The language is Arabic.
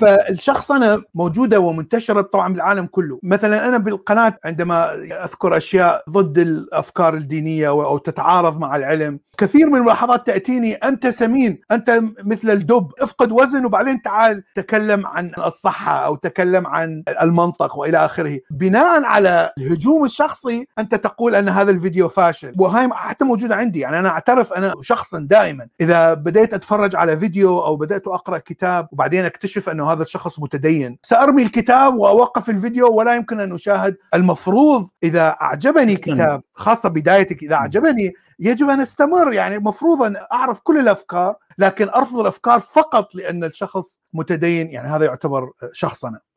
فالشخصنه موجودة ومنتشرة طبعا بالعالم كله. مثلا أنا بالقناة عندما أذكر أشياء ضد الأفكار الدينية أو تتعارض مع العلم كثير من الملاحظات تأتيني أنت سمين أنت مثل الدب افقد وزن وبعدين تعال تكلم عن الصحة أو تكلم عن المنطق وإلى آخره. بناء على الهجوم الشخصي أنت تقول أن هذا الفيديو فاشل. وهاي حتى موجودة عندي. يعني أنا أعترف أنا شخصا دائما. إذا بديت أتفرج على فيديو أو بدأت أقرأ كتاب وبعدين أكتشف أنه هذا الشخص متدين. سأرمي الكتاب وأوقف الفيديو ولا يمكن أن أشاهد. المفروض إذا أعجبني كتاب خاصة بدايتك إذا أعجبني يجب أن أستمر. يعني المفروض أن أعرف كل الأفكار لكن أرفض الأفكار فقط لأن الشخص متدين. يعني هذا يعتبر شخصنه